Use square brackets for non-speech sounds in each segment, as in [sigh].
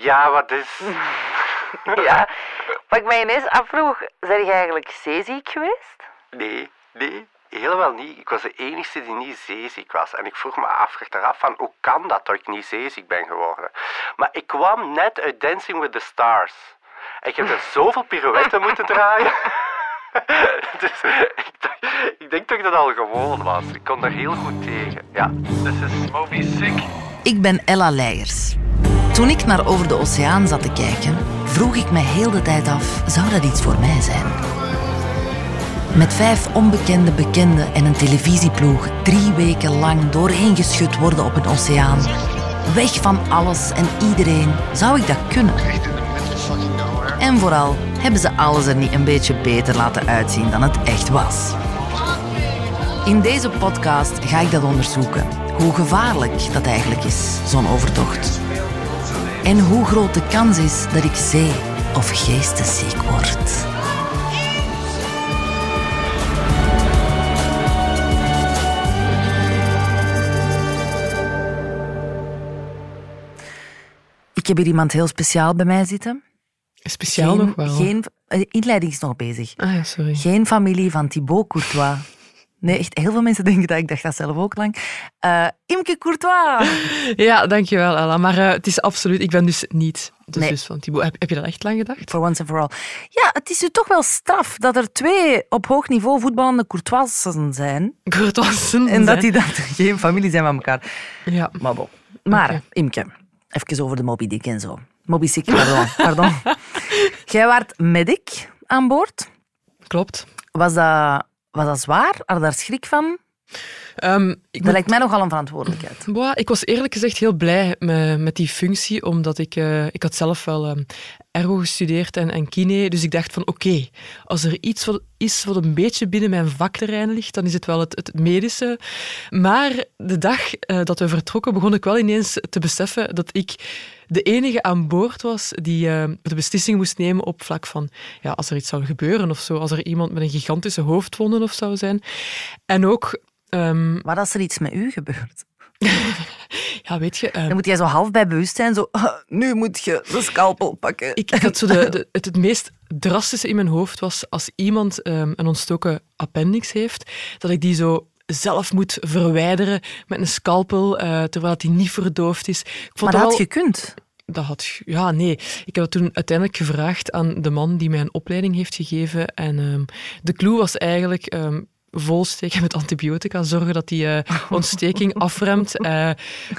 Ja, wat is... [laughs] Ja, wat ik mij ineens afvroeg, ben je eigenlijk zeeziek geweest? Nee, nee, helemaal niet. Ik was de enige die niet zeeziek was. En ik vroeg me af achteraf van, hoe kan dat dat ik niet zeeziek ben geworden? Maar ik kwam net uit Dancing with the Stars. En ik heb er zoveel pirouetten moeten draaien. [laughs] dus ik, dacht- ik denk dat ik dat al gewoon was. Ik kon daar heel goed tegen. Ja. This is Moby Sick. Ik ben Ella Leijers. Toen ik naar Over de Oceaan zat te kijken, vroeg ik me heel de tijd af, zou dat iets voor mij zijn? Met vijf onbekende bekenden en een televisieploeg drie weken lang doorheen geschud worden op een oceaan. Weg van alles en iedereen, zou ik dat kunnen? En vooral, hebben ze alles er niet een beetje beter laten uitzien dan het echt was? In deze podcast ga ik dat onderzoeken. Hoe gevaarlijk dat eigenlijk is, zo'n overtocht. En hoe groot de kans is dat ik zee- of geestesziek word. Ik heb hier iemand heel speciaal bij mij zitten. Speciaal geen, nog wel. Geen, de inleiding is nog bezig. Ah ja, sorry. Geen familie van Thibaut Courtois. Nee, echt heel veel mensen [laughs] denken dat. Ik dacht dat zelf ook lang. Eh, Imke Courtois. [laughs] Ja, dankjewel Ella. Maar eh, het is absoluut, ik ben dus niet de Nee. zus van Thibaut. Heb, heb je dat echt lang gedacht? For once and for all. Ja, het is u toch wel straf dat er twee op hoog niveau voetballende Courtoisen zijn. Courtoisen En dat die dan [laughs] geen familie zijn van elkaar. Ja. Maar bon. Maar. Imke, even over de Moby Dick en zo. Moby pardon. pardon. Jij waart medic aan boord. Klopt. Was dat, was dat zwaar? Had daar schrik van? Ehm, ik, Dat moet- lijkt mij nogal een verantwoordelijkheid. Boah, ik was eerlijk gezegd heel blij met, met die functie, omdat ik, eh, ik had zelf wel ehm ergo gestudeerd en, en kine, dus ik dacht van oké, als er iets wat is wat een beetje binnen mijn vakterrein ligt, dan is het wel het, het medische. Maar de dag eh, dat we vertrokken, begon ik wel ineens te beseffen dat ik de enige aan boord was die eh, de beslissing moest nemen op vlak van ja, als er iets zou gebeuren of zo, als er iemand met een gigantische hoofdwonde of zou zijn. En ook... ehm, Wat als er iets met u gebeurt? [laughs] ja, weet je... ehm, Dan moet jij zo half bij bewustzijn, zo, "Ah, nu moet je de scalpel pakken. Ik, ik had zo de, de- het, het meest drastische in mijn hoofd was als iemand ehm, een ontstoken appendix heeft, dat ik die zo zelf moet verwijderen met een scalpel, eh, terwijl die niet verdoofd is. Ik vond maar dat had gekund. dat had, ja, nee. Ik heb het toen uiteindelijk gevraagd aan de man die mij een opleiding heeft gegeven. En de clue was eigenlijk volsteken met antibiotica, zorgen dat die eh, ontsteking afremt. [laughs] Eh,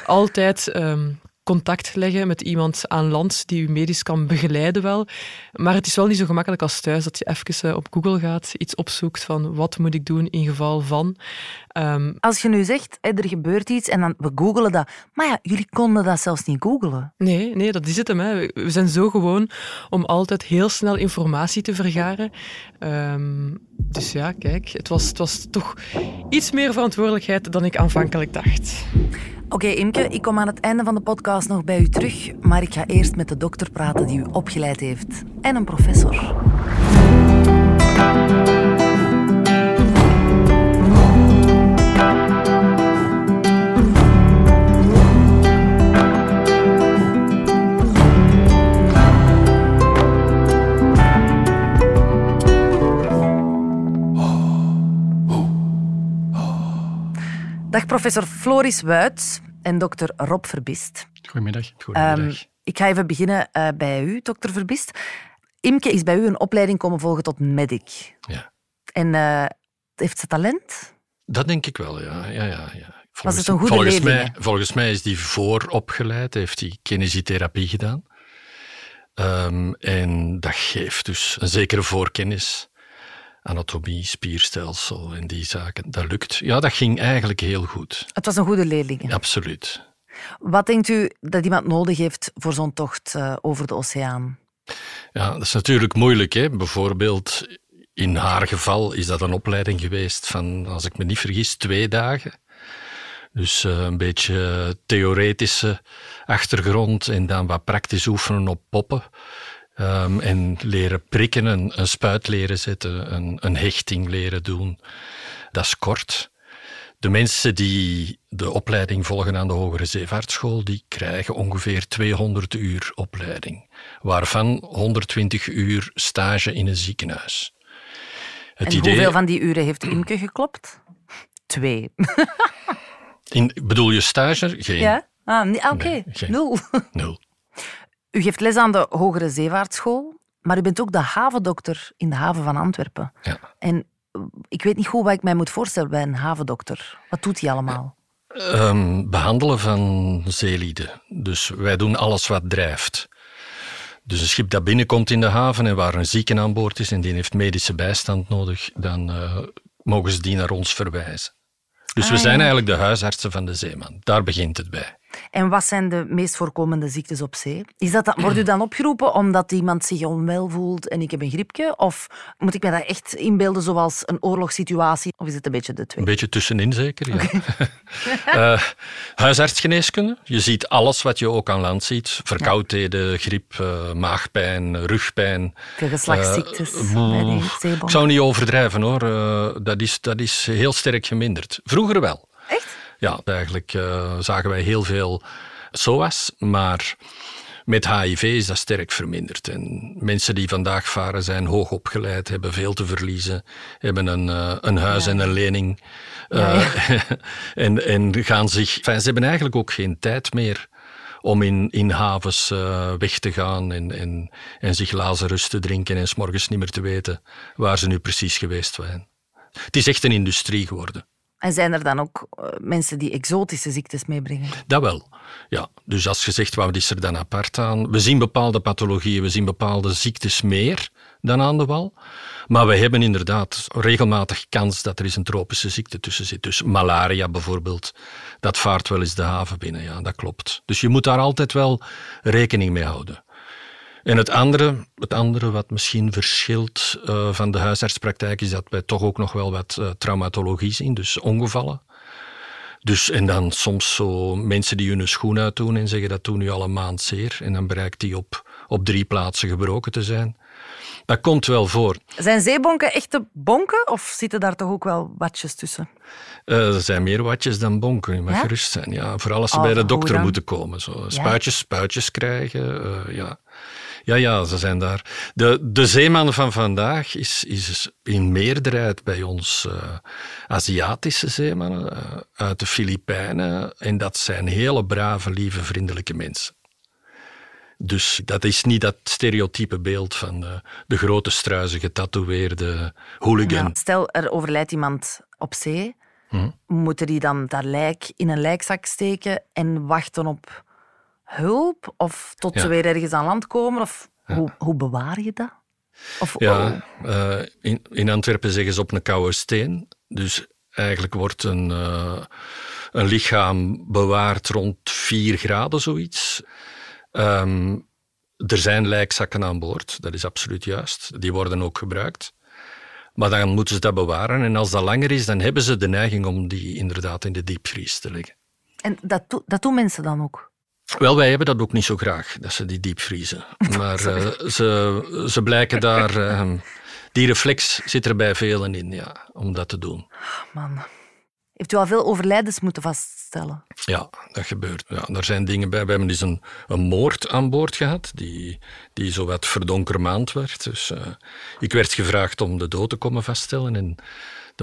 altijd ehm, contact leggen met iemand aan land die u medisch kan begeleiden wel. Maar het is wel niet zo gemakkelijk als thuis, dat je even eh, op Google gaat, iets opzoekt van wat moet ik doen in geval van. Ehm, Als je nu zegt, er gebeurt iets en dan we googelen dat. Maar ja, jullie konden dat zelfs niet googelen. Nee, nee, dat is het hem. Hè. We- We zijn zo gewoon om altijd heel snel informatie te vergaren. Ehm, dus ja, kijk, het was, het was toch iets meer verantwoordelijkheid dan ik aanvankelijk dacht. Oké, Imke, ik kom aan het einde van de podcast nog bij u terug. Maar ik ga eerst met de dokter praten die u opgeleid heeft. En een professor. Dag professor Floris Wuits en dokter Rob Verbist. Goedemiddag. Goedemiddag. Ehm, ik ga even beginnen eh, bij u, dokter Verbist. Imke is bij u een opleiding komen volgen tot medic. ja. En eh, heeft ze talent? Dat denk ik wel, ja. ja, ja, ja. Was het een goede volgens mij, hè? volgens mij is die vooropgeleid, heeft hij kinesietherapie gedaan. Ehm, en dat geeft dus een zekere voorkennis. Anatomie, spierstelsel en die zaken. Dat lukt. Ja, dat ging eigenlijk heel goed. Het was een goede leerling. Absoluut. Wat denkt u dat iemand nodig heeft voor zo'n tocht eh, over de oceaan? Ja, dat is natuurlijk moeilijk. Hè? Bijvoorbeeld, in haar geval is dat een opleiding geweest van, als ik me niet vergis, twee dagen. Dus eh, een beetje theoretische achtergrond en dan wat praktisch oefenen op poppen. Ehm, en leren prikken, een, een spuit leren zetten, een, een hechting leren doen. Dat is kort. De mensen die de opleiding volgen aan de Hogere Zeevaartschool, die krijgen ongeveer 200 uur opleiding, waarvan 120 uur stage in een ziekenhuis. Het en idee... hoeveel van die uren heeft Imke geklopt? Twee. In, bedoel je stage? Geen. Ja? Ah, oké. Okay. Nul. Nul. U geeft les aan de Hogere Zeevaartschool, maar u bent ook de havendokter in de haven van Antwerpen. Ja. En ik weet niet goed wat ik mij moet voorstellen bij een havendokter. Wat doet hij allemaal? Um, behandelen van zeelieden. Dus wij doen alles wat drijft. Dus een schip dat binnenkomt in de haven en waar een zieke aan boord is en die heeft medische bijstand nodig, dan uh, mogen ze die naar ons verwijzen. Dus we ah, zijn eigenlijk de huisartsen van de zeeman. Daar begint het bij. En wat zijn de meest voorkomende ziektes op zee? Is dat, wordt u dan opgeroepen omdat iemand zich onwel voelt en ik heb een griepje? Of moet ik me dat echt inbeelden zoals een oorlogssituatie? Of is het een beetje de twee? Een beetje tussenin zeker, ja. uh, [laughs] huisartsgeneeskunde. Je ziet alles wat je ook aan land ziet. Verkoudheden, griep, uh, maagpijn, rugpijn. Veel geslachtsziektes uh, Ik zou niet overdrijven hoor. dat, is, dat is heel sterk geminderd. Vroeger wel. Echt? Ja, eigenlijk uh, zagen wij heel veel SOAS, maar met HIV is dat sterk verminderd. En mensen die vandaag varen zijn hoog opgeleid, hebben veel te verliezen, hebben een, uh, een huis en een lening. Uh, [laughs] en, en gaan zich. Enfin, ze hebben eigenlijk ook geen tijd meer om in, in havens weg te gaan en, en, en zich lazerus te drinken en s'morgens niet meer te weten waar ze nu precies geweest zijn. Het is echt een industrie geworden. En zijn er dan ook eh, mensen die exotische ziektes meebrengen? Dat wel. Ja, dus als je zegt, wat is er dan apart aan? We zien bepaalde pathologieën, we zien bepaalde ziektes meer dan aan de wal. Maar we hebben inderdaad regelmatig kans dat er eens een tropische ziekte tussen zit. Dus malaria bijvoorbeeld, dat vaart wel eens de haven binnen. Ja, dat klopt. Dus je moet daar altijd wel rekening mee houden. En het andere, het andere wat misschien verschilt uh, van de huisartspraktijk is dat wij toch ook nog wel wat uh, traumatologie zien, dus ongevallen. Dus, en dan soms zo mensen die hun schoen uitdoen en zeggen dat doen nu al een maand zeer. En dan bereikt die op, op drie plaatsen gebroken te zijn. Dat komt wel voor. Zijn zeebonken echte bonken of zitten daar toch ook wel watjes tussen? Uh, er zijn meer watjes dan bonken, je mag ja? gerust zijn. Ja, vooral als ze oh, bij de dokter moeten komen. Zo, spuitjes, ja? spuitjes krijgen. Uh, ja. Ja, ja, ze zijn daar. De, de zeeman van vandaag is, is in meerderheid bij ons uh, Aziatische zeemannen uh, uit de Filipijnen. En dat zijn hele brave, lieve, vriendelijke mensen. Dus dat is niet dat stereotype beeld van de, de grote struizen getatoeëerde hooligan. Ja, stel, er overlijdt iemand op zee. Hm? Moeten die dan dat lijk in een lijkzak steken en wachten op hulp? Of tot ze weer ergens aan land komen? Of hoe, hoe bewaar je dat? Of, ja, uh, in, in Antwerpen zeggen ze op een koude steen. Dus eigenlijk wordt een, uh, een lichaam bewaard rond 4 graden, zoiets. Um, er zijn lijkzakken aan boord, dat is absoluut juist. Die worden ook gebruikt. Maar dan moeten ze dat bewaren. En als dat langer is, dan hebben ze de neiging om die inderdaad in de diepvries te leggen. En dat, dat doen mensen dan ook? Wel, wij hebben dat ook niet zo graag, dat ze die diepvriezen. [laughs] Maar uh, ze, ze blijken daar... Uh, die reflex zit er bij velen in, ja, om dat te doen. Man. Heeft u al veel overlijdens moeten vaststellen? Ja, dat gebeurt. Ja, er zijn dingen bij. We hebben dus een, een moord aan boord gehad, die, die zowat verdonkermaand werd. Dus uh, ik werd gevraagd om de dood te komen vaststellen. En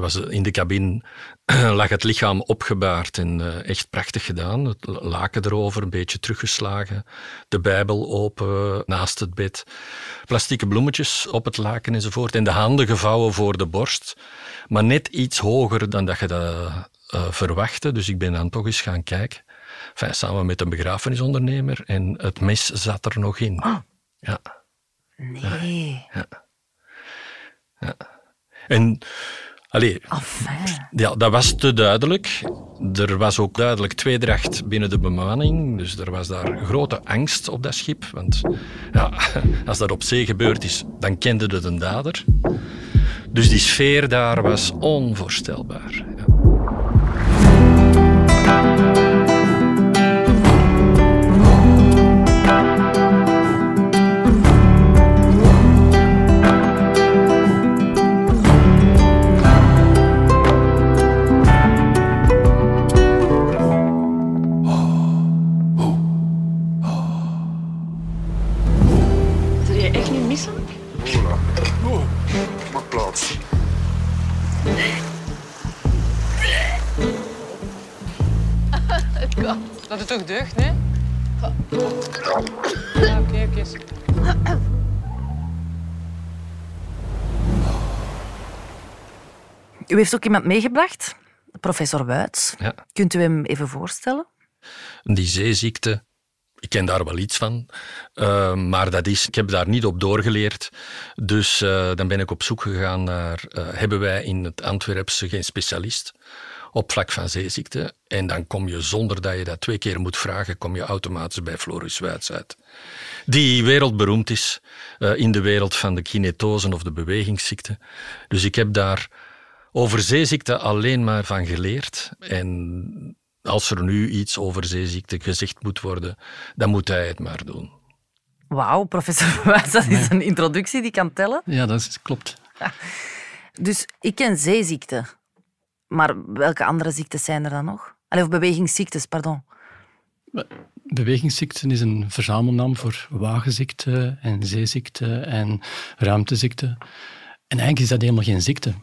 was in de cabine [clears throat] lag het lichaam opgebaard en uh, echt prachtig gedaan. Het laken erover, een beetje teruggeslagen. De Bijbel open naast het bed. Plastieke bloemetjes op het laken enzovoort. En de handen gevouwen voor de borst. Maar net iets hoger dan dat je dat uh, verwachtte. Dus ik ben dan toch eens gaan kijken. Enfin, samen met een begrafenisondernemer. En het mes zat er nog in. Oh. Ja. Nee. Ja. ja. En Allee, ja, dat was te duidelijk. Er was ook duidelijk tweedracht binnen de bemanning. Dus er was daar grote angst op dat schip. Want ja, [laughs] als dat op zee gebeurd is, dan kende het een dader. Dus die sfeer daar was onvoorstelbaar. Ja. Heeft ook iemand meegebracht, professor Wuits. Ja. Kunt u hem even voorstellen? Die zeeziekte, ik ken daar wel iets van, uh, maar dat is, ik heb daar niet op doorgeleerd. Dus uh, dan ben ik op zoek gegaan naar, uh, hebben wij in het Antwerpse geen specialist op vlak van zeeziekte? En dan kom je, zonder dat je dat twee keer moet vragen, kom je automatisch bij Floris Wuits uit. Die wereldberoemd is in de wereld van de kinetosen of de bewegingsziekte. Dus ik heb daar over zeeziekte alleen maar van geleerd. En als er nu iets over zeeziekte gezegd moet worden, dan moet hij het maar doen. Wauw, professor [laughs] Wijs, dat is een introductie die kan tellen. Ja, dat is, klopt. Dus ik ken zeeziekte. Maar welke andere ziektes zijn er dan nog? Allee, of bewegingsziektes, pardon. Bewegingsziekten is een verzamelnaam voor wagenziekte en zeeziekte en ruimteziekte. En eigenlijk is dat helemaal geen ziekte.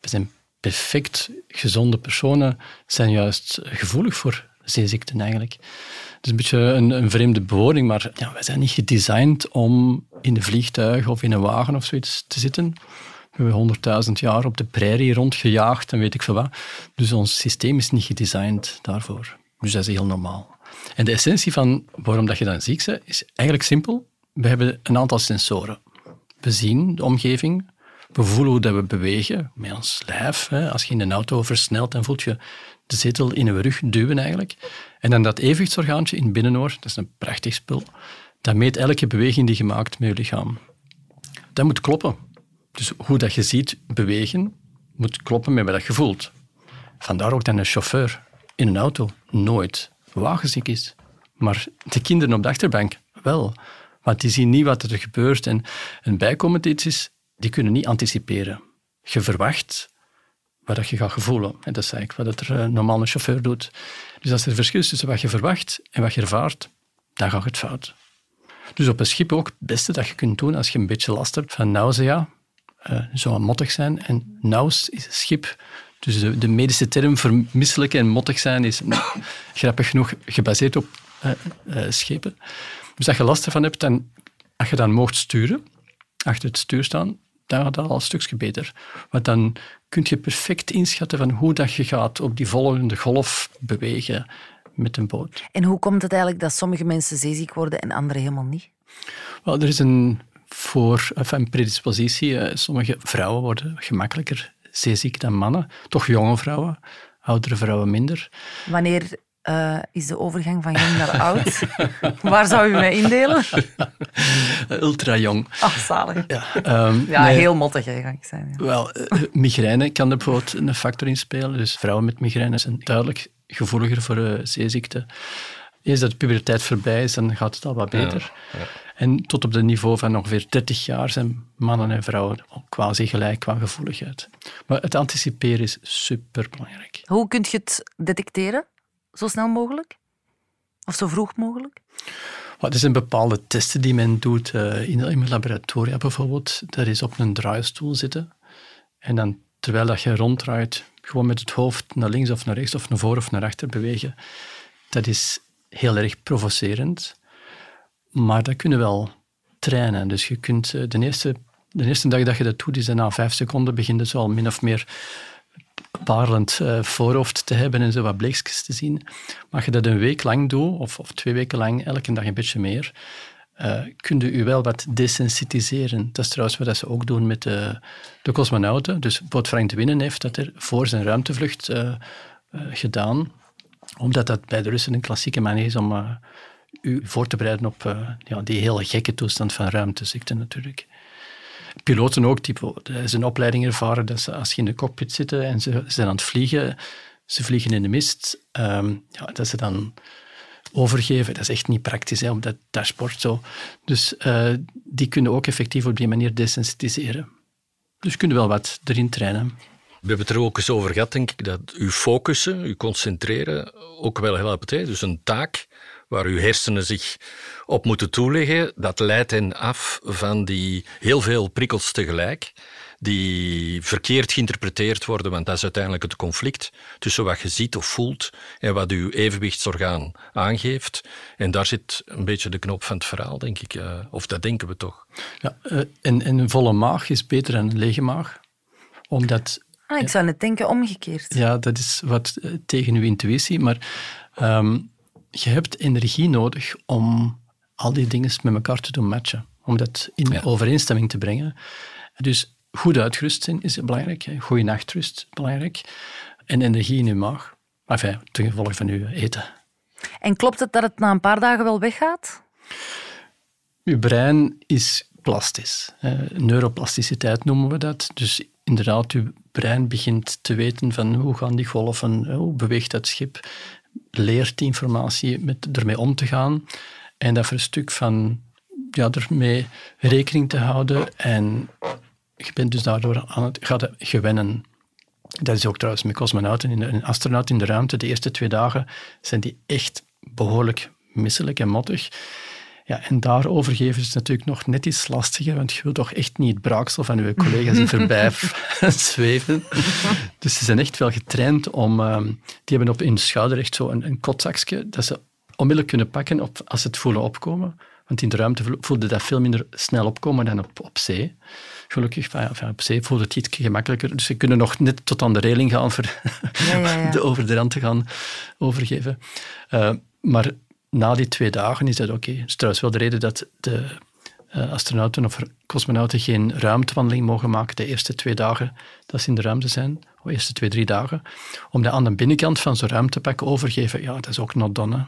We zijn perfect gezonde personen, zijn juist gevoelig voor zeeziekten eigenlijk. Het is een beetje een, een vreemde bewoording, maar ja, wij zijn niet gedesigned om in een vliegtuig of in een wagen of zoiets te zitten. We hebben honderdduizend jaar op de prairie rondgejaagd en weet ik veel wat. Dus ons systeem is niet gedesigned daarvoor. Dus dat is heel normaal. En de essentie van waarom dat je dan ziek bent, is eigenlijk simpel. We hebben een aantal sensoren. We zien de omgeving, we voelen hoe dat we bewegen met ons lijf. Als je in een auto versnelt, dan voelt je de zetel in je rug duwen eigenlijk. En dan dat evenwichtsorgaantje in het binnenoor, dat is een prachtig spul, dat meet elke beweging die je maakt met je lichaam. Dat moet kloppen. Dus hoe dat je ziet bewegen, moet kloppen met wat je voelt. Vandaar ook dat een chauffeur in een auto nooit wagenziek is. Maar de kinderen op de achterbank wel. Want die zien niet wat er gebeurt. En een bijkomend iets is, die kunnen niet anticiperen. Je verwacht wat je gaat gevoelen. En dat is eigenlijk wat er normaal een chauffeur doet. Dus als er verschil is tussen wat je verwacht en wat je ervaart, dan gaat het fout. Dus op een schip ook het beste dat je kunt doen als je een beetje last hebt van nausea, uh, zou mottig zijn. En naus is schip. Dus de, medische term voor misselijk en mottig zijn is [coughs] grappig genoeg gebaseerd op uh, schepen. Dus als je last ervan hebt, dan, als je dan mocht sturen, achter het stuur staan, dan gaat dat al een stukje beter. Want dan kun je perfect inschatten van hoe dat je gaat op die volgende golf bewegen met een boot. En hoe komt het eigenlijk dat sommige mensen zeeziek worden en anderen helemaal niet? Wel, er is een, voor, een predispositie. Sommige vrouwen worden gemakkelijker zeeziek dan mannen. Toch jonge vrouwen, oudere vrouwen minder. Wanneer uh, is de overgang van jong naar oud? [laughs] Waar zou u mij indelen? [laughs] Ultra jong. Ach, zalig. Ja, um, ja nee. heel mottig ga ik zijn. Ja. Wel, uh, migraine kan er bijvoorbeeld een factor in spelen. Dus vrouwen met migraine zijn duidelijk gevoeliger voor uh, zeeziekte. Eens dat de puberteit voorbij is, dan gaat het al wat beter. Ja, ja. En tot op het niveau van ongeveer 30 jaar zijn mannen en vrouwen quasi gelijk qua gevoeligheid. Maar het anticiperen is superbelangrijk. Hoe kun je het detecteren? Zo snel mogelijk? Of zo vroeg mogelijk? Er zijn bepaalde testen die men doet uh, in, in laboratoria bijvoorbeeld. Dat is op een draaistoel zitten. En dan, terwijl dat je ronddraait, gewoon met het hoofd naar links of naar rechts of naar voor of naar achter bewegen. Dat is heel erg provocerend. Maar dat kunnen wel trainen. Dus je kunt uh, de, eerste, de eerste dag dat je dat doet, is na vijf seconden begint het al min of meer parelend uh, voorhoofd te hebben en zo wat bleekjes te zien. Als je dat een week lang doet, of, of twee weken lang, elke dag een beetje meer, uh, kun je je wel wat desensitiseren. Dat is trouwens wat ze ook doen met de, de cosmonauten. Dus bijvoorbeeld Frank de Winnen heeft dat er voor zijn ruimtevlucht uh, gedaan, omdat dat bij de Russen een klassieke manier is om u voor te bereiden op ja, die hele gekke toestand van ruimteziekte natuurlijk piloten ook, die is een opleiding ervaren dat ze als je in de cockpit zitten en ze, zijn aan het vliegen, ze vliegen in de mist, um, ja, dat ze dan overgeven. Dat is echt niet praktisch hè, op dat dashboard zo. Dus uh, die kunnen ook effectief op die manier desensitiseren. Dus kunnen wel wat erin trainen. We hebben het er ook eens over gehad, denk ik, dat uw focussen, uw concentreren ook wel helpt. Hè? Dus een taak waar uw hersenen zich op moeten toeleggen, dat leidt hen af van die heel veel prikkels tegelijk. die verkeerd geïnterpreteerd worden, want dat is uiteindelijk het conflict tussen wat je ziet of voelt en wat je evenwichtsorgaan aangeeft. En daar zit een beetje de knop van het verhaal, denk ik. Uh, of dat denken we toch. Ja, uh, en, een volle maag is beter dan een lege maag. Omdat... Ah, ik zou net denken omgekeerd. Ja, dat is wat tegen uw intuïtie. Maar um, je hebt energie nodig om al die dingen met elkaar te doen matchen. Om dat in ja. overeenstemming te brengen. Dus goed uitgerust zijn is belangrijk. Goede nachtrust belangrijk. En energie in je maag. Enfin, ten gevolge van je eten. En klopt het dat het na een paar dagen wel weggaat? Je brein is plastisch. neuroplasticiteit noemen we dat. Dus inderdaad, je brein begint te weten van hoe gaan die golven, hoe beweegt dat schip, leert die informatie met ermee om te gaan. En dat voor een stuk van ja, ermee rekening te houden en je bent dus daardoor aan het gaat gewennen. Dat is ook trouwens met cosmonauten en een astronaut in de ruimte. De eerste twee dagen zijn die echt behoorlijk misselijk en mottig. Ja, en daar overgeven is natuurlijk nog net iets lastiger, want je wilt toch echt niet het braaksel van je collega's in voorbij [laughs] zweven. Dus ze zijn echt wel getraind om... Um, die hebben op hun schouder echt zo een, een kotzakje dat ze onmiddellijk kunnen pakken op, als ze het voelen opkomen. Want in de ruimte voelde dat veel minder snel opkomen dan op, op zee. Gelukkig, enfin, op zee voelde het iets gemakkelijker. Dus ze kunnen nog net tot aan de reling gaan voor ja, ja, ja. [laughs] de over de rand te gaan overgeven. Uh, maar na die twee dagen is dat oké. Okay. Dat is trouwens wel de reden dat de uh, astronauten of cosmonauten geen ruimtewandeling mogen maken de eerste twee dagen dat ze in de ruimte zijn, de eerste twee, drie dagen. Om dat aan de binnenkant van zo'n ruimtepak overgeven, ja, dat is ook not done.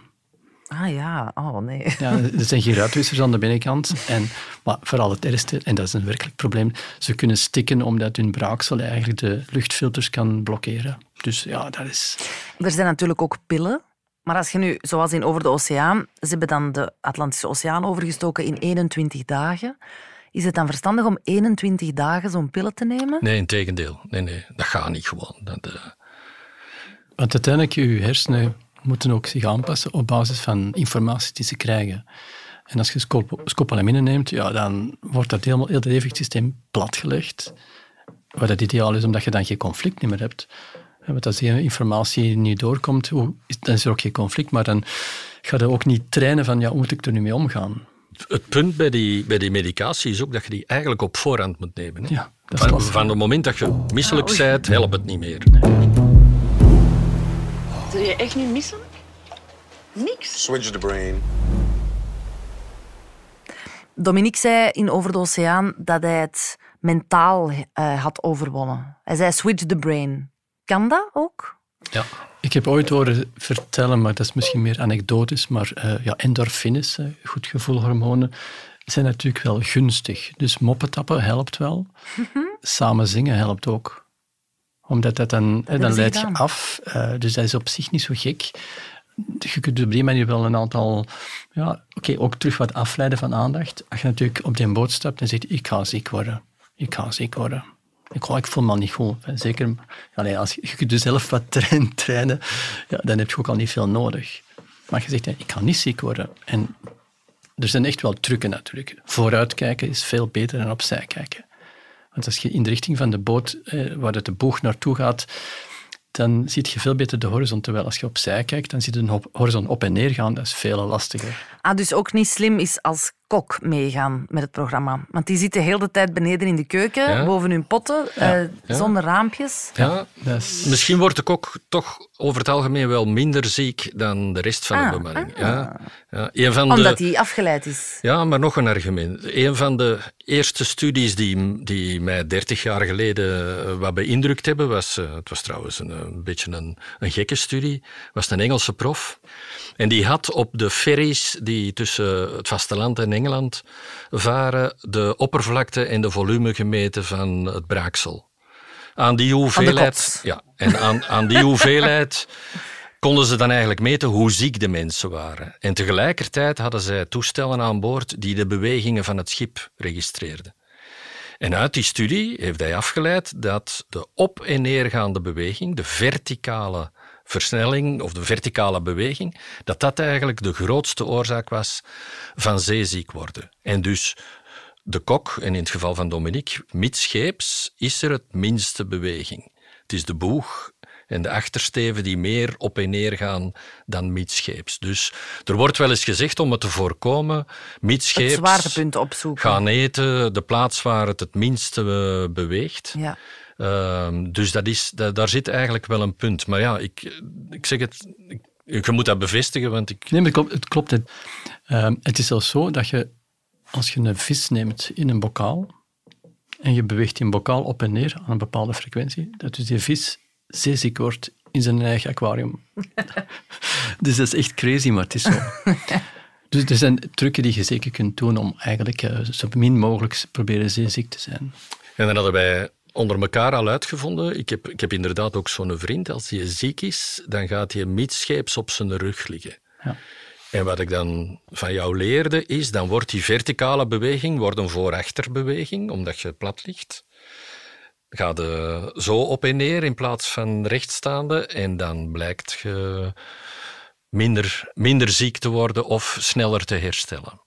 Ah ja, oh nee. Ja, er zijn geen ruitwissers aan de binnenkant. En, maar vooral het ergste, en dat is een werkelijk probleem, ze kunnen stikken omdat hun braaksel eigenlijk de luchtfilters kan blokkeren. Dus ja, dat is... Er zijn natuurlijk ook pillen. Maar als je nu, zoals in Over de Oceaan, ze hebben dan de Atlantische Oceaan overgestoken in 21 dagen. Is het dan verstandig om 21 dagen zo'n pillen te nemen? Nee, in tegendeel. Nee, nee, dat gaat niet gewoon. Dat, uh... Want uiteindelijk, je hersenen moeten ook zich aanpassen op basis van informatie die ze krijgen. En als je scopolamine neemt, ja, dan wordt dat helemaal, heel het evenwichtsysteem platgelegd. Wat het ideaal is, omdat je dan geen conflict meer hebt. Want als die informatie niet doorkomt, dan is er ook geen conflict, maar dan ga je ook niet trainen van, ja, hoe moet ik er nu mee omgaan? Het punt bij die, bij die medicatie is ook dat je die eigenlijk op voorhand moet nemen. Hè? Ja, dat van, van, het moment dat je misselijk bent, helpt het niet meer. Nee. Zul je echt niet missen? Niks. Switch the brain. Dominique zei in Over de Oceaan dat hij het mentaal uh, had overwonnen. Hij zei switch the brain. Kan dat ook? Ja. Ik heb ooit horen vertellen, maar dat is misschien meer anekdotisch, maar uh, ja, endorfines, uh, goed gevoelhormonen, zijn natuurlijk wel gunstig. Dus moppen tappen helpt wel. Samen zingen helpt ook omdat dat dan, dan leidt je af. Uh, dus dat is op zich niet zo gek. Je kunt op die manier wel een aantal, ja, oké, ook terug wat afleiden van aandacht. Als je natuurlijk op die boot stapt en zegt, ik ga ziek worden. Ik ga ziek worden. Ik, ik voel me niet goed. Zeker, als je, je jezelf wat trainen, trainen ja, dan heb je ook al niet veel nodig. Maar je zegt, ik ga niet ziek worden. En er zijn echt wel trucken natuurlijk. Vooruitkijken is veel beter dan opzij kijken. Want als je in de richting van de boot, eh, waar het de boeg naartoe gaat, dan zie je veel beter de horizon. Terwijl als je opzij kijkt, dan zie je de horizon op en neer gaan. Dat is veel lastiger. Ah, dus ook niet slim is als kok meegaan met het programma. Want die zitten heel de tijd beneden in de keuken, boven hun potten, eh, zonder raampjes. Ja, misschien wordt de kok toch over het algemeen wel minder ziek dan de rest van de ah, bemanning. Ah. Ja. Ja. Een van Omdat hij afgeleid is. Ja, maar nog een argument. Een van de eerste studies die, die mij dertig jaar geleden eh, wat beïndrukt hebben, was, uh, het was trouwens een, een beetje een, een gekke studie, was een Engelse prof. En die had op de ferries die tussen het vasteland en Engeland varen de oppervlakte en de volume gemeten van het braaksel. Aan die hoeveelheid, ja, en aan, aan die hoeveelheid konden ze dan eigenlijk meten hoe ziek de mensen waren. En tegelijkertijd hadden zij toestellen aan boord die de bewegingen van het schip registreerden. En uit die studie heeft hij afgeleid dat de op- en neergaande beweging, de verticale versnelling of de verticale beweging, dat dat eigenlijk de grootste oorzaak was van zeeziek worden. En dus de kok, en in het geval van Dominique, midscheeps is er het minste beweging. Het is de boeg en de achtersteven die meer op en neer gaan dan midscheeps. Dus er wordt wel eens gezegd om het te voorkomen, midscheeps Het zwaartepunt opzoeken. gaan eten, de plaats waar het het minste eh, beweegt. Ja. Ehm, dus dat is, dat, daar zit eigenlijk wel een punt. Maar ja, ik, ik zeg het, ik, je moet dat bevestigen, want ik... Nee, maar het klopt. Het, klopt, het, Ehm, het is zelfs zo dat je, als je een vis neemt in een bokaal en je beweegt die bokaal op en neer aan een bepaalde frequentie, dat dus die vis zeeziek wordt in zijn eigen aquarium. [laughs] dus dat is echt crazy, maar het is zo. [laughs] Dus er zijn trucken die je zeker kunt doen om eigenlijk eh, zo min mogelijk proberen zeeziek te zijn. En dan hadden wij onder elkaar al uitgevonden. Ik heb, ik heb inderdaad ook zo'n vriend. Als hij ziek is, dan gaat hij midscheeps op zijn rug liggen. Ja. En wat ik dan van jou leerde, is dan wordt die verticale beweging wordt een voor-achterbeweging, omdat je plat ligt. Ga je zo op en neer in plaats van rechtstaande en dan blijkt je minder, minder ziek te worden of sneller te herstellen.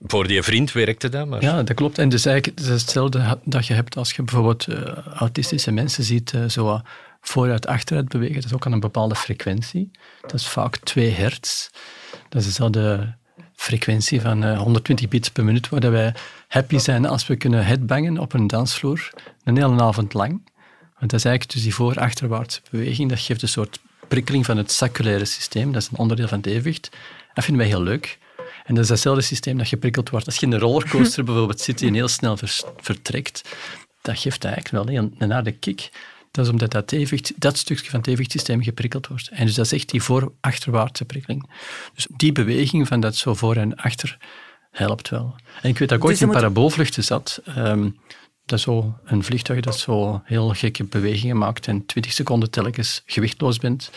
Voor die vriend werkte dat, maar... Ja, dat klopt. En dus eigenlijk het is hetzelfde dat je hebt als je bijvoorbeeld uh, autistische mensen ziet uh, zo vooruit, achteruit bewegen. Dat is ook aan een bepaalde frequentie. Dat is vaak 2 hertz. Dat is dezelfde frequentie van uh, 120 beats per minuut, waar wij happy zijn als we kunnen headbangen op een dansvloer een hele avond lang. Want dat is eigenlijk dus die voor-achterwaartse beweging. Dat geeft een soort prikkeling van het saculaire systeem. Dat is een onderdeel van het evenwicht. Dat vinden wij heel leuk. En dat is datzelfde systeem dat geprikkeld wordt. Als je in een rollercoaster [laughs] bijvoorbeeld zit die heel snel vertrekt, dat geeft eigenlijk wel een, een harde kick. Dat is omdat dat, evenwicht, dat stukje van het evenwichtssysteem geprikkeld wordt. En dus dat is echt die voor-achterwaartse prikkeling. Dus die beweging van dat zo voor en achter helpt wel. En ik weet dat ik ooit dus in moet... paraboolvluchten zat. Um, dat is zo een vliegtuig dat zo heel gekke bewegingen maakt en 20 seconden telkens gewichtloos bent.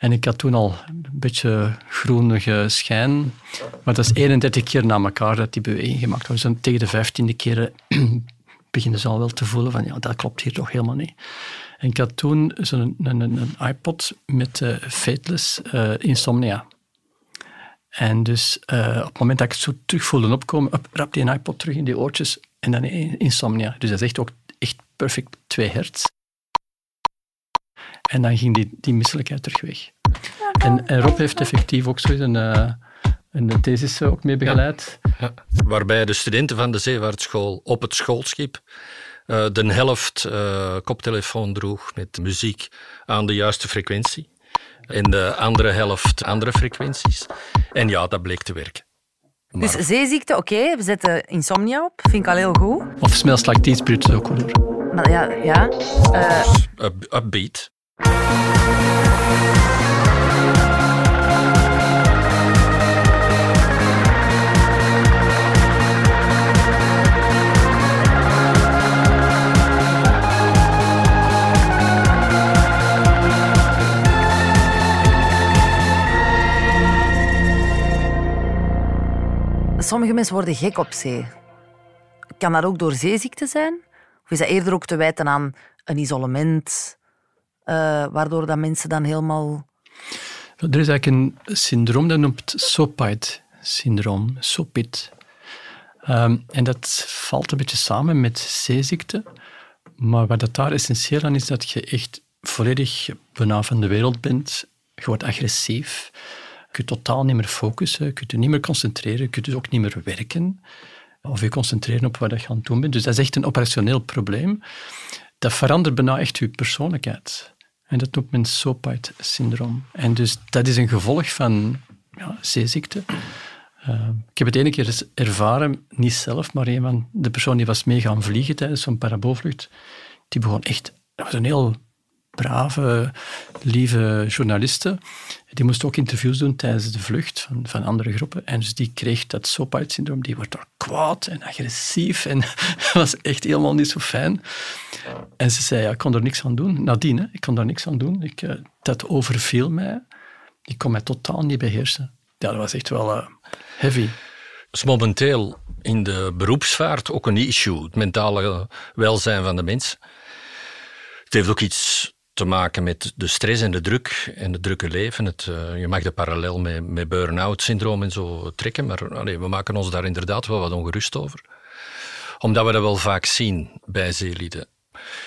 En ik had toen al een beetje groenige schijn. Maar dat is 31 keer na elkaar dat die beweging gemaakt wordt. Dus tegen de 15e keer [clears throat] beginnen ze al wel te voelen van ja, dat klopt hier toch helemaal niet. En ik had toen zo'n een, een, een, iPod met uh, Insomnia. En dus op het moment dat ik het zo terug voelde opkomen, up, rap die iPod terug in die oortjes en dan Insomnia. Dus dat is echt ook echt perfect 2 hertz. En dan ging die, die misselijkheid terug weg. En, en Rob heeft effectief ook zo een, uh, een thesis ook mee begeleid. Ja, ja. Waarbij de studenten van de zeevaartschool op het schoolschip uh, de helft uh, koptelefoon droeg met muziek aan de juiste frequentie. En de andere helft andere frequenties. En ja, dat bleek te werken. Maar... Dus zeeziekte, oké, okay, we zetten insomnia op, vind ik al heel goed. Of smells like teen spirit is ook goed Maar ja, ja. Uh... Upbeat. Sommige mensen worden gek op zee. Kan dat ook door zeeziekte zijn? Of is dat eerder ook te wijten aan een isolement, waardoor dat mensen dan helemaal... Er is eigenlijk een syndroom, dat noemt SOPIT-syndroom, SOPIT. Um, en dat valt een beetje samen met zeeziekte. Maar wat dat daar essentieel aan is, dat je echt volledig bijna van de wereld bent. Je wordt agressief. Je kunt totaal niet meer focussen. Je kunt je niet meer concentreren. Je kunt dus ook niet meer werken. Of je concentreren op wat je aan het doen bent. Dus dat is echt een operationeel probleem. Dat verandert bijna echt je persoonlijkheid. En dat noemt men SOPIT-syndroom. En dus dat is een gevolg van ja, zeeziekte. Uh, ik heb het ene keer ervaren, niet zelf, maar een de persoon die was mee gaan vliegen tijdens zo'n paraboolvlucht, die begon echt... Dat was een heel brave, lieve journaliste. Die moest ook interviews doen tijdens de vlucht van, van andere groepen. En dus die kreeg dat SOPIT-syndroom. Die wordt daar kwaad en agressief. En dat [laughs] was echt helemaal niet zo fijn. En ze zei, ja, ik kon er niks aan doen. Nadien, ik kon daar niks aan doen. Ik, uh, dat overviel mij. Ik kon mij totaal niet beheersen. Ja, dat was echt wel uh, heavy. is momenteel in de beroepsvaart ook een issue. Het mentale welzijn van de mens. Het heeft ook iets te maken met de stress en de druk en het drukke leven. Het, uh, je mag de parallel met, met burn-out syndroom en zo trekken, maar we maken ons daar inderdaad wel wat ongerust over. Omdat we dat wel vaak zien bij zeelieden.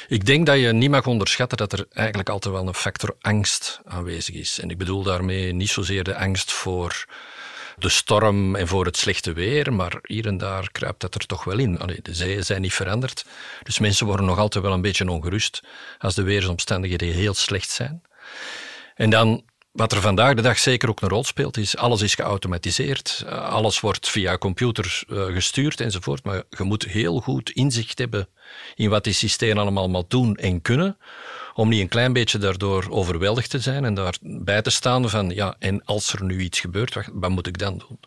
Ik denk dat je niet mag onderschatten dat er eigenlijk altijd wel een factor angst aanwezig is. En ik bedoel daarmee niet zozeer de angst voor de storm en voor het slechte weer, maar hier en daar kruipt dat er toch wel in. Allee, de zeeën zijn niet veranderd, dus mensen worden nog altijd wel een beetje ongerust als de weersomstandigheden heel slecht zijn. En dan wat er vandaag de dag zeker ook een rol speelt, is alles is geautomatiseerd. Alles wordt via computers eh, gestuurd enzovoort. Maar je moet heel goed inzicht hebben in wat die systemen allemaal doen en kunnen. Om niet een klein beetje daardoor overweldigd te zijn en daarbij te staan van ja, en als er nu iets gebeurt, wat, moet ik dan doen?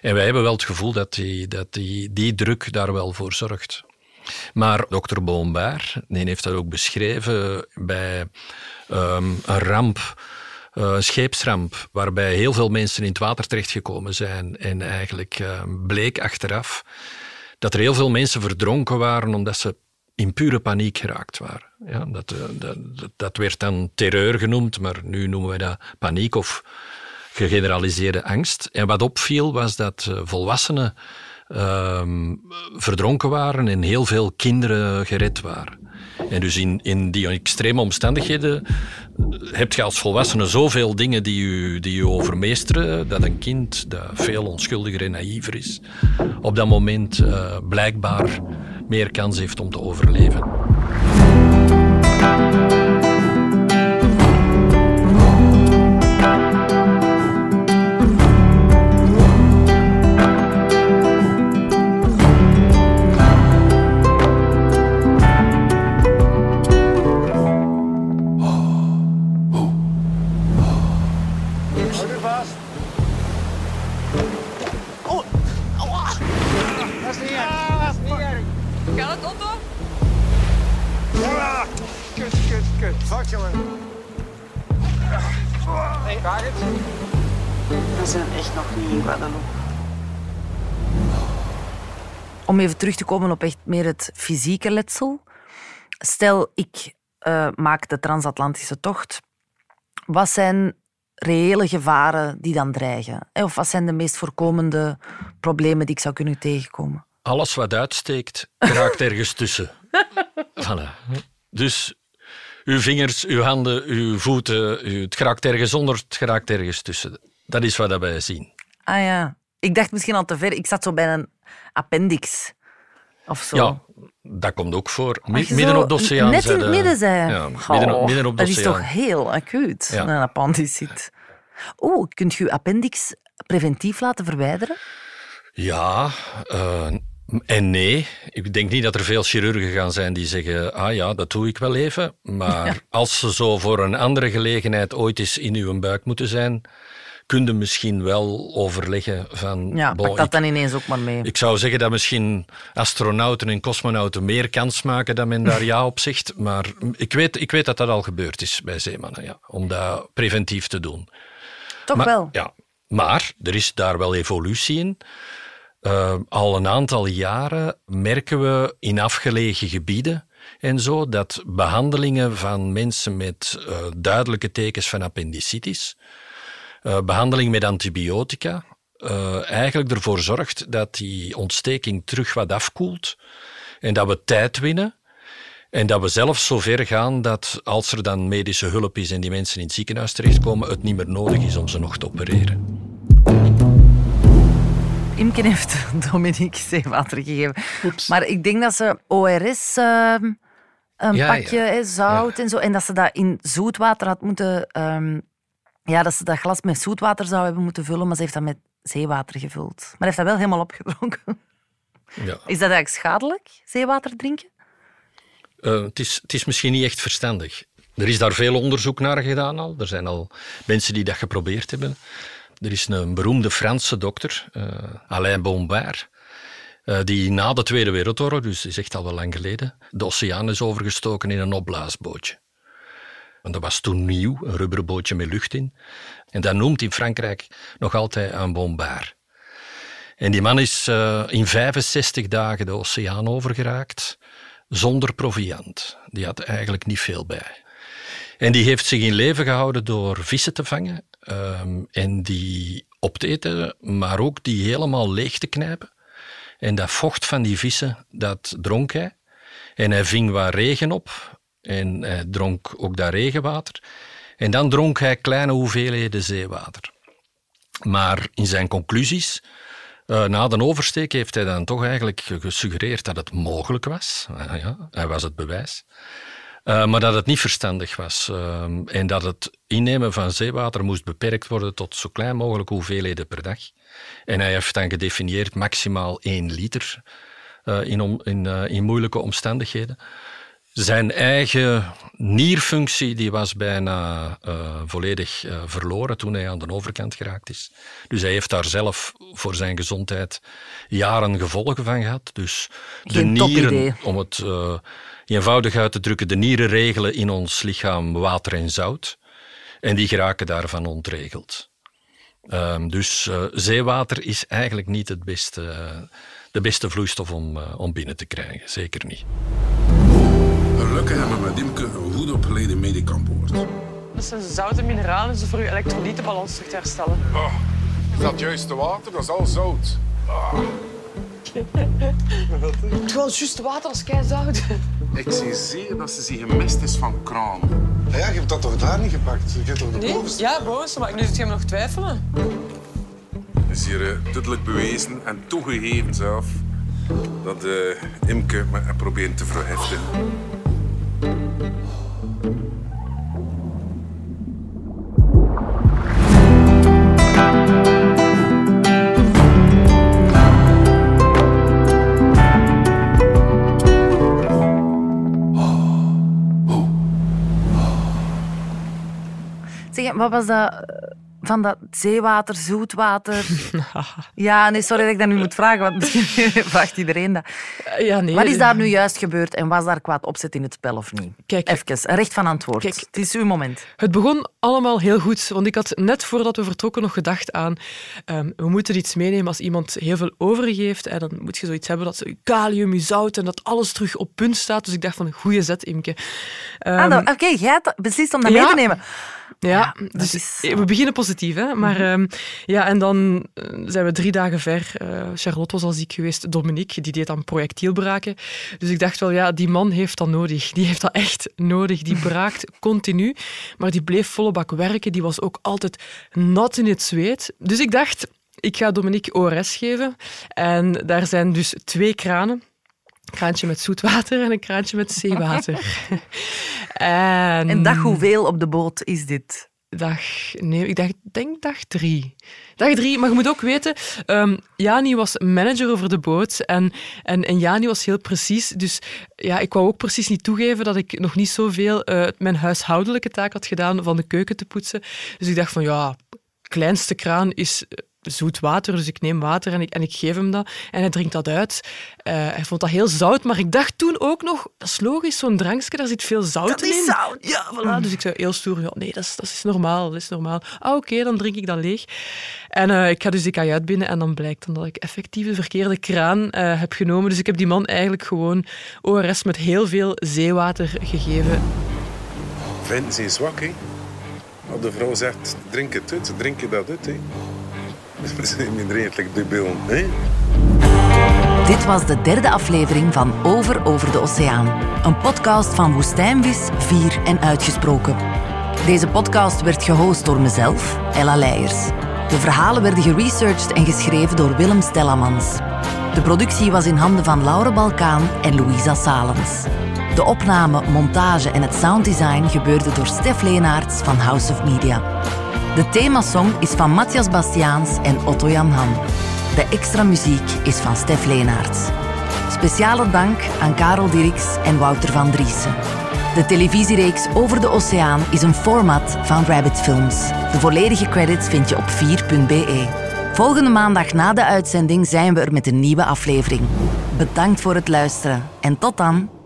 En wij hebben wel het gevoel dat die, dat die, die druk daar wel voor zorgt. Maar dokter Boombaar die heeft dat ook beschreven bij um, een ramp uh, scheepsramp, waarbij heel veel mensen in het water terechtgekomen zijn. En eigenlijk uh, bleek achteraf dat er heel veel mensen verdronken waren omdat ze in pure paniek geraakt waren. Ja, dat, uh, dat, dat, werd dan terreur genoemd, maar nu noemen wij dat paniek of gegeneraliseerde angst. En wat opviel was dat volwassenen ehm, verdronken waren en heel veel kinderen gered waren. En dus in, in die extreme omstandigheden heb je als volwassene zoveel dingen die je, die je overmeesteren, dat een kind dat veel onschuldiger en naïver is, op dat moment blijkbaar meer kans heeft om te overleven. Om even terug te komen op echt meer het fysieke letsel. Stel, ik uh, maak de transatlantische tocht. Wat zijn reële gevaren die dan dreigen? Of wat zijn de meest voorkomende problemen die ik zou kunnen tegenkomen? Alles wat uitsteekt, raakt ergens tussen. [laughs] Voilà. Dus uw vingers, uw handen, uw voeten, het geraakt ergens onder, het geraakt ergens tussen. Dat is wat wij zien. Ah ja. Ik dacht misschien al te ver. Ik zat zo bij een appendix. Of zo. Ja, dat komt ook voor. midden op de oceaan. Net in het midden zijn. Ja, midden, op, midden op de dat is toch heel acuut, ja. een appendicit. Oeh, kunt je je appendix preventief laten verwijderen? Ja, uh, en nee. Ik denk niet dat er veel chirurgen gaan zijn die zeggen: Ah ja, dat doe ik wel even. Maar als ze zo voor een andere gelegenheid ooit eens in uw buik moeten zijn, kun je misschien wel overleggen van... Ja, pak dat dan ineens ook maar mee. Ik zou zeggen dat misschien astronauten en cosmonauten meer kans maken dan men daar [laughs] ja op zegt. Maar ik weet, ik weet dat dat al gebeurd is bij zeemannen, ja, om dat preventief te doen. Toch wel? Ja, maar er is daar wel evolutie in. Uh, al een aantal jaren merken we in afgelegen gebieden en zo dat behandelingen van mensen met uh, duidelijke tekens van appendicitis uh, behandeling met antibiotica uh, eigenlijk ervoor zorgt dat die ontsteking terug wat afkoelt en dat we tijd winnen. En dat we zelfs zo ver gaan dat als er dan medische hulp is en die mensen in het ziekenhuis terechtkomen, het niet meer nodig is om ze nog te opereren. Imken heeft [laughs] Dominique zeewater gegeven. Maar ik denk dat ze ORS uh, ehm, een pakje, zout en zo, en dat ze dat in zoetwater had moeten um, ja, dat ze dat glas met zoetwater zou hebben moeten vullen, maar ze heeft dat met zeewater gevuld. Maar heeft dat wel helemaal opgedronken. Ja. Is dat eigenlijk schadelijk, zeewater drinken? Uh, het, is, het is misschien niet echt verstandig. Er is daar veel onderzoek naar gedaan al. Er zijn al mensen die dat geprobeerd hebben. Er is een beroemde Franse dokter, uh, Alain Bombard, uh, die na de Tweede Wereldoorlog, dus is echt al wel lang geleden, de oceaan is overgestoken in een opblaasbootje. Dat was toen nieuw, een rubberen bootje met lucht in. En dat noemt in Frankrijk nog altijd een bombard. En die man is uh, in 65 dagen de oceaan overgeraakt, zonder proviand. Die had eigenlijk niet veel bij. En die heeft zich in leven gehouden door vissen te vangen ehm, en die op te eten, maar ook die helemaal leeg te knijpen. En dat vocht van die vissen, dat dronk hij. En hij ving wat regen op en hij dronk ook dat regenwater. En dan dronk hij kleine hoeveelheden zeewater. Maar in zijn conclusies, uh, na de oversteek, heeft hij dan toch eigenlijk gesuggereerd dat het mogelijk was. Uh, ja, hij was het bewijs. Uh, maar dat het niet verstandig was. Ehm, en dat het innemen van zeewater moest beperkt worden tot zo klein mogelijk hoeveelheden per dag. En hij heeft dan gedefinieerd maximaal 1 liter in, in, in moeilijke omstandigheden. Zijn eigen nierfunctie die was bijna uh, volledig uh, verloren toen hij aan de overkant geraakt is. Dus hij heeft daar zelf voor zijn gezondheid jaren gevolgen van gehad. Dus Geen de nieren, om het uh, eenvoudig uit te drukken, de nieren regelen in ons lichaam water en zout. En die geraken daarvan ontregeld. Um, dus zeewater is eigenlijk niet het beste, de beste vloeistof om, om binnen te krijgen. Zeker niet. Gelukkig hebben we met Dimke een goed opgeleide medicamp hoort. Dat zijn zoute mineralen dus voor je elektrolytenbalans terug te herstellen. Oh, is dat juist de water? Dat is al zout. Oh. [laughs] Het is gewoon juist water als zout. Ik zie zeer dat ze zich gemist is van kraan. Ja, je hebt dat toch daar niet gepakt? Je hebt toch de nee? bovenste? Ja, bovenste, maar nu zit je nog twijfelen. Het is hier uh, duidelijk bewezen en toegegeven zelf dat uh, Imke me probeert te verheften. Wat was dat eh, van dat zeewater, zoetwater? [laughs] ja, nee, sorry dat ik dat nu moet vragen, want misschien [laughs] vraagt iedereen dat. Ja, nee. Wat is daar nu juist gebeurd en was daar kwaad opzet in het spel of niet? Kijk, Even, recht van antwoord. Kijk, het is uw moment. Het begon allemaal heel goed, want ik had net voordat we vertrokken nog gedacht aan um, we moeten iets meenemen als iemand heel veel overgeeft. En dan moet je zoiets hebben dat je kalium, je zout en dat alles terug op punt staat. Dus ik dacht van, goede zet, Imke. Um, ah, Oké, okay, jij beslist om dat ja, mee te nemen. Ja, ja dus is... we beginnen positief. Hè? Maar mm -hmm. um, ja, en dan zijn we drie dagen ver. Uh, Charlotte was al ziek geweest, Dominique, die deed dan projectielbraken. Dus ik dacht wel, ja, die man heeft dat nodig. Die heeft dat echt nodig. Die [laughs] braakt continu. Maar die bleef volle bak werken. Die was ook altijd nat in het zweet. Dus ik dacht, ik ga Dominique ORS geven. En daar zijn dus twee kranen. Een kraantje met zoetwater en een kraantje met zeewater. [laughs] en... en dag hoeveel op de boot is dit? Dag, nee, ik dacht, denk dag drie. Dag drie, maar je moet ook weten, um, Jani was manager over de boot en, en, en Jani was heel precies. Dus ja, ik wou ook precies niet toegeven dat ik nog niet zoveel uh, mijn huishoudelijke taak had gedaan van de keuken te poetsen. Dus ik dacht van ja, kleinste kraan is zoet water, dus ik neem water en ik, en ik geef hem dat. En hij drinkt dat uit. Uh, hij vond dat heel zout, maar ik dacht toen ook nog, dat is logisch, zo'n drankje, daar zit veel zout dat in. Dat is zout! Ja, voilà. Dus ik zei heel stoer, ja, nee, dat is, dat is normaal, dat is normaal. Ah, oké, okay, dan drink ik dat leeg. En uh, ik ga dus die kajuit binnen en dan blijkt dan dat ik effectief de verkeerde kraan uh, heb genomen. Dus ik heb die man eigenlijk gewoon ORS met heel veel zeewater gegeven. Vinden ze zwak, hè? De vrouw zegt, drink het uit, drink je dat uit, hè? [laughs] debiel, hè? Dit was de derde aflevering van Over Over de Oceaan. Een podcast van Woestijnvis, Vier en Uitgesproken. Deze podcast werd gehost door mezelf, Ella Leijers. De verhalen werden geresearched en geschreven door Willem Stellamans. De productie was in handen van Laure Balkaan en Louisa Salens. De opname, montage en het sounddesign gebeurde door Stef Leenaerts van House of Media. De themasong is van Matthias Bastiaans en Otto Jan Han. De extra muziek is van Stef Leenaerts. Speciale dank aan Karel Dirks en Wouter van Driessen. De televisiereeks Over de Oceaan is een format van Rabbit Films. De volledige credits vind je op 4.be. Volgende maandag na de uitzending zijn we er met een nieuwe aflevering. Bedankt voor het luisteren en tot dan.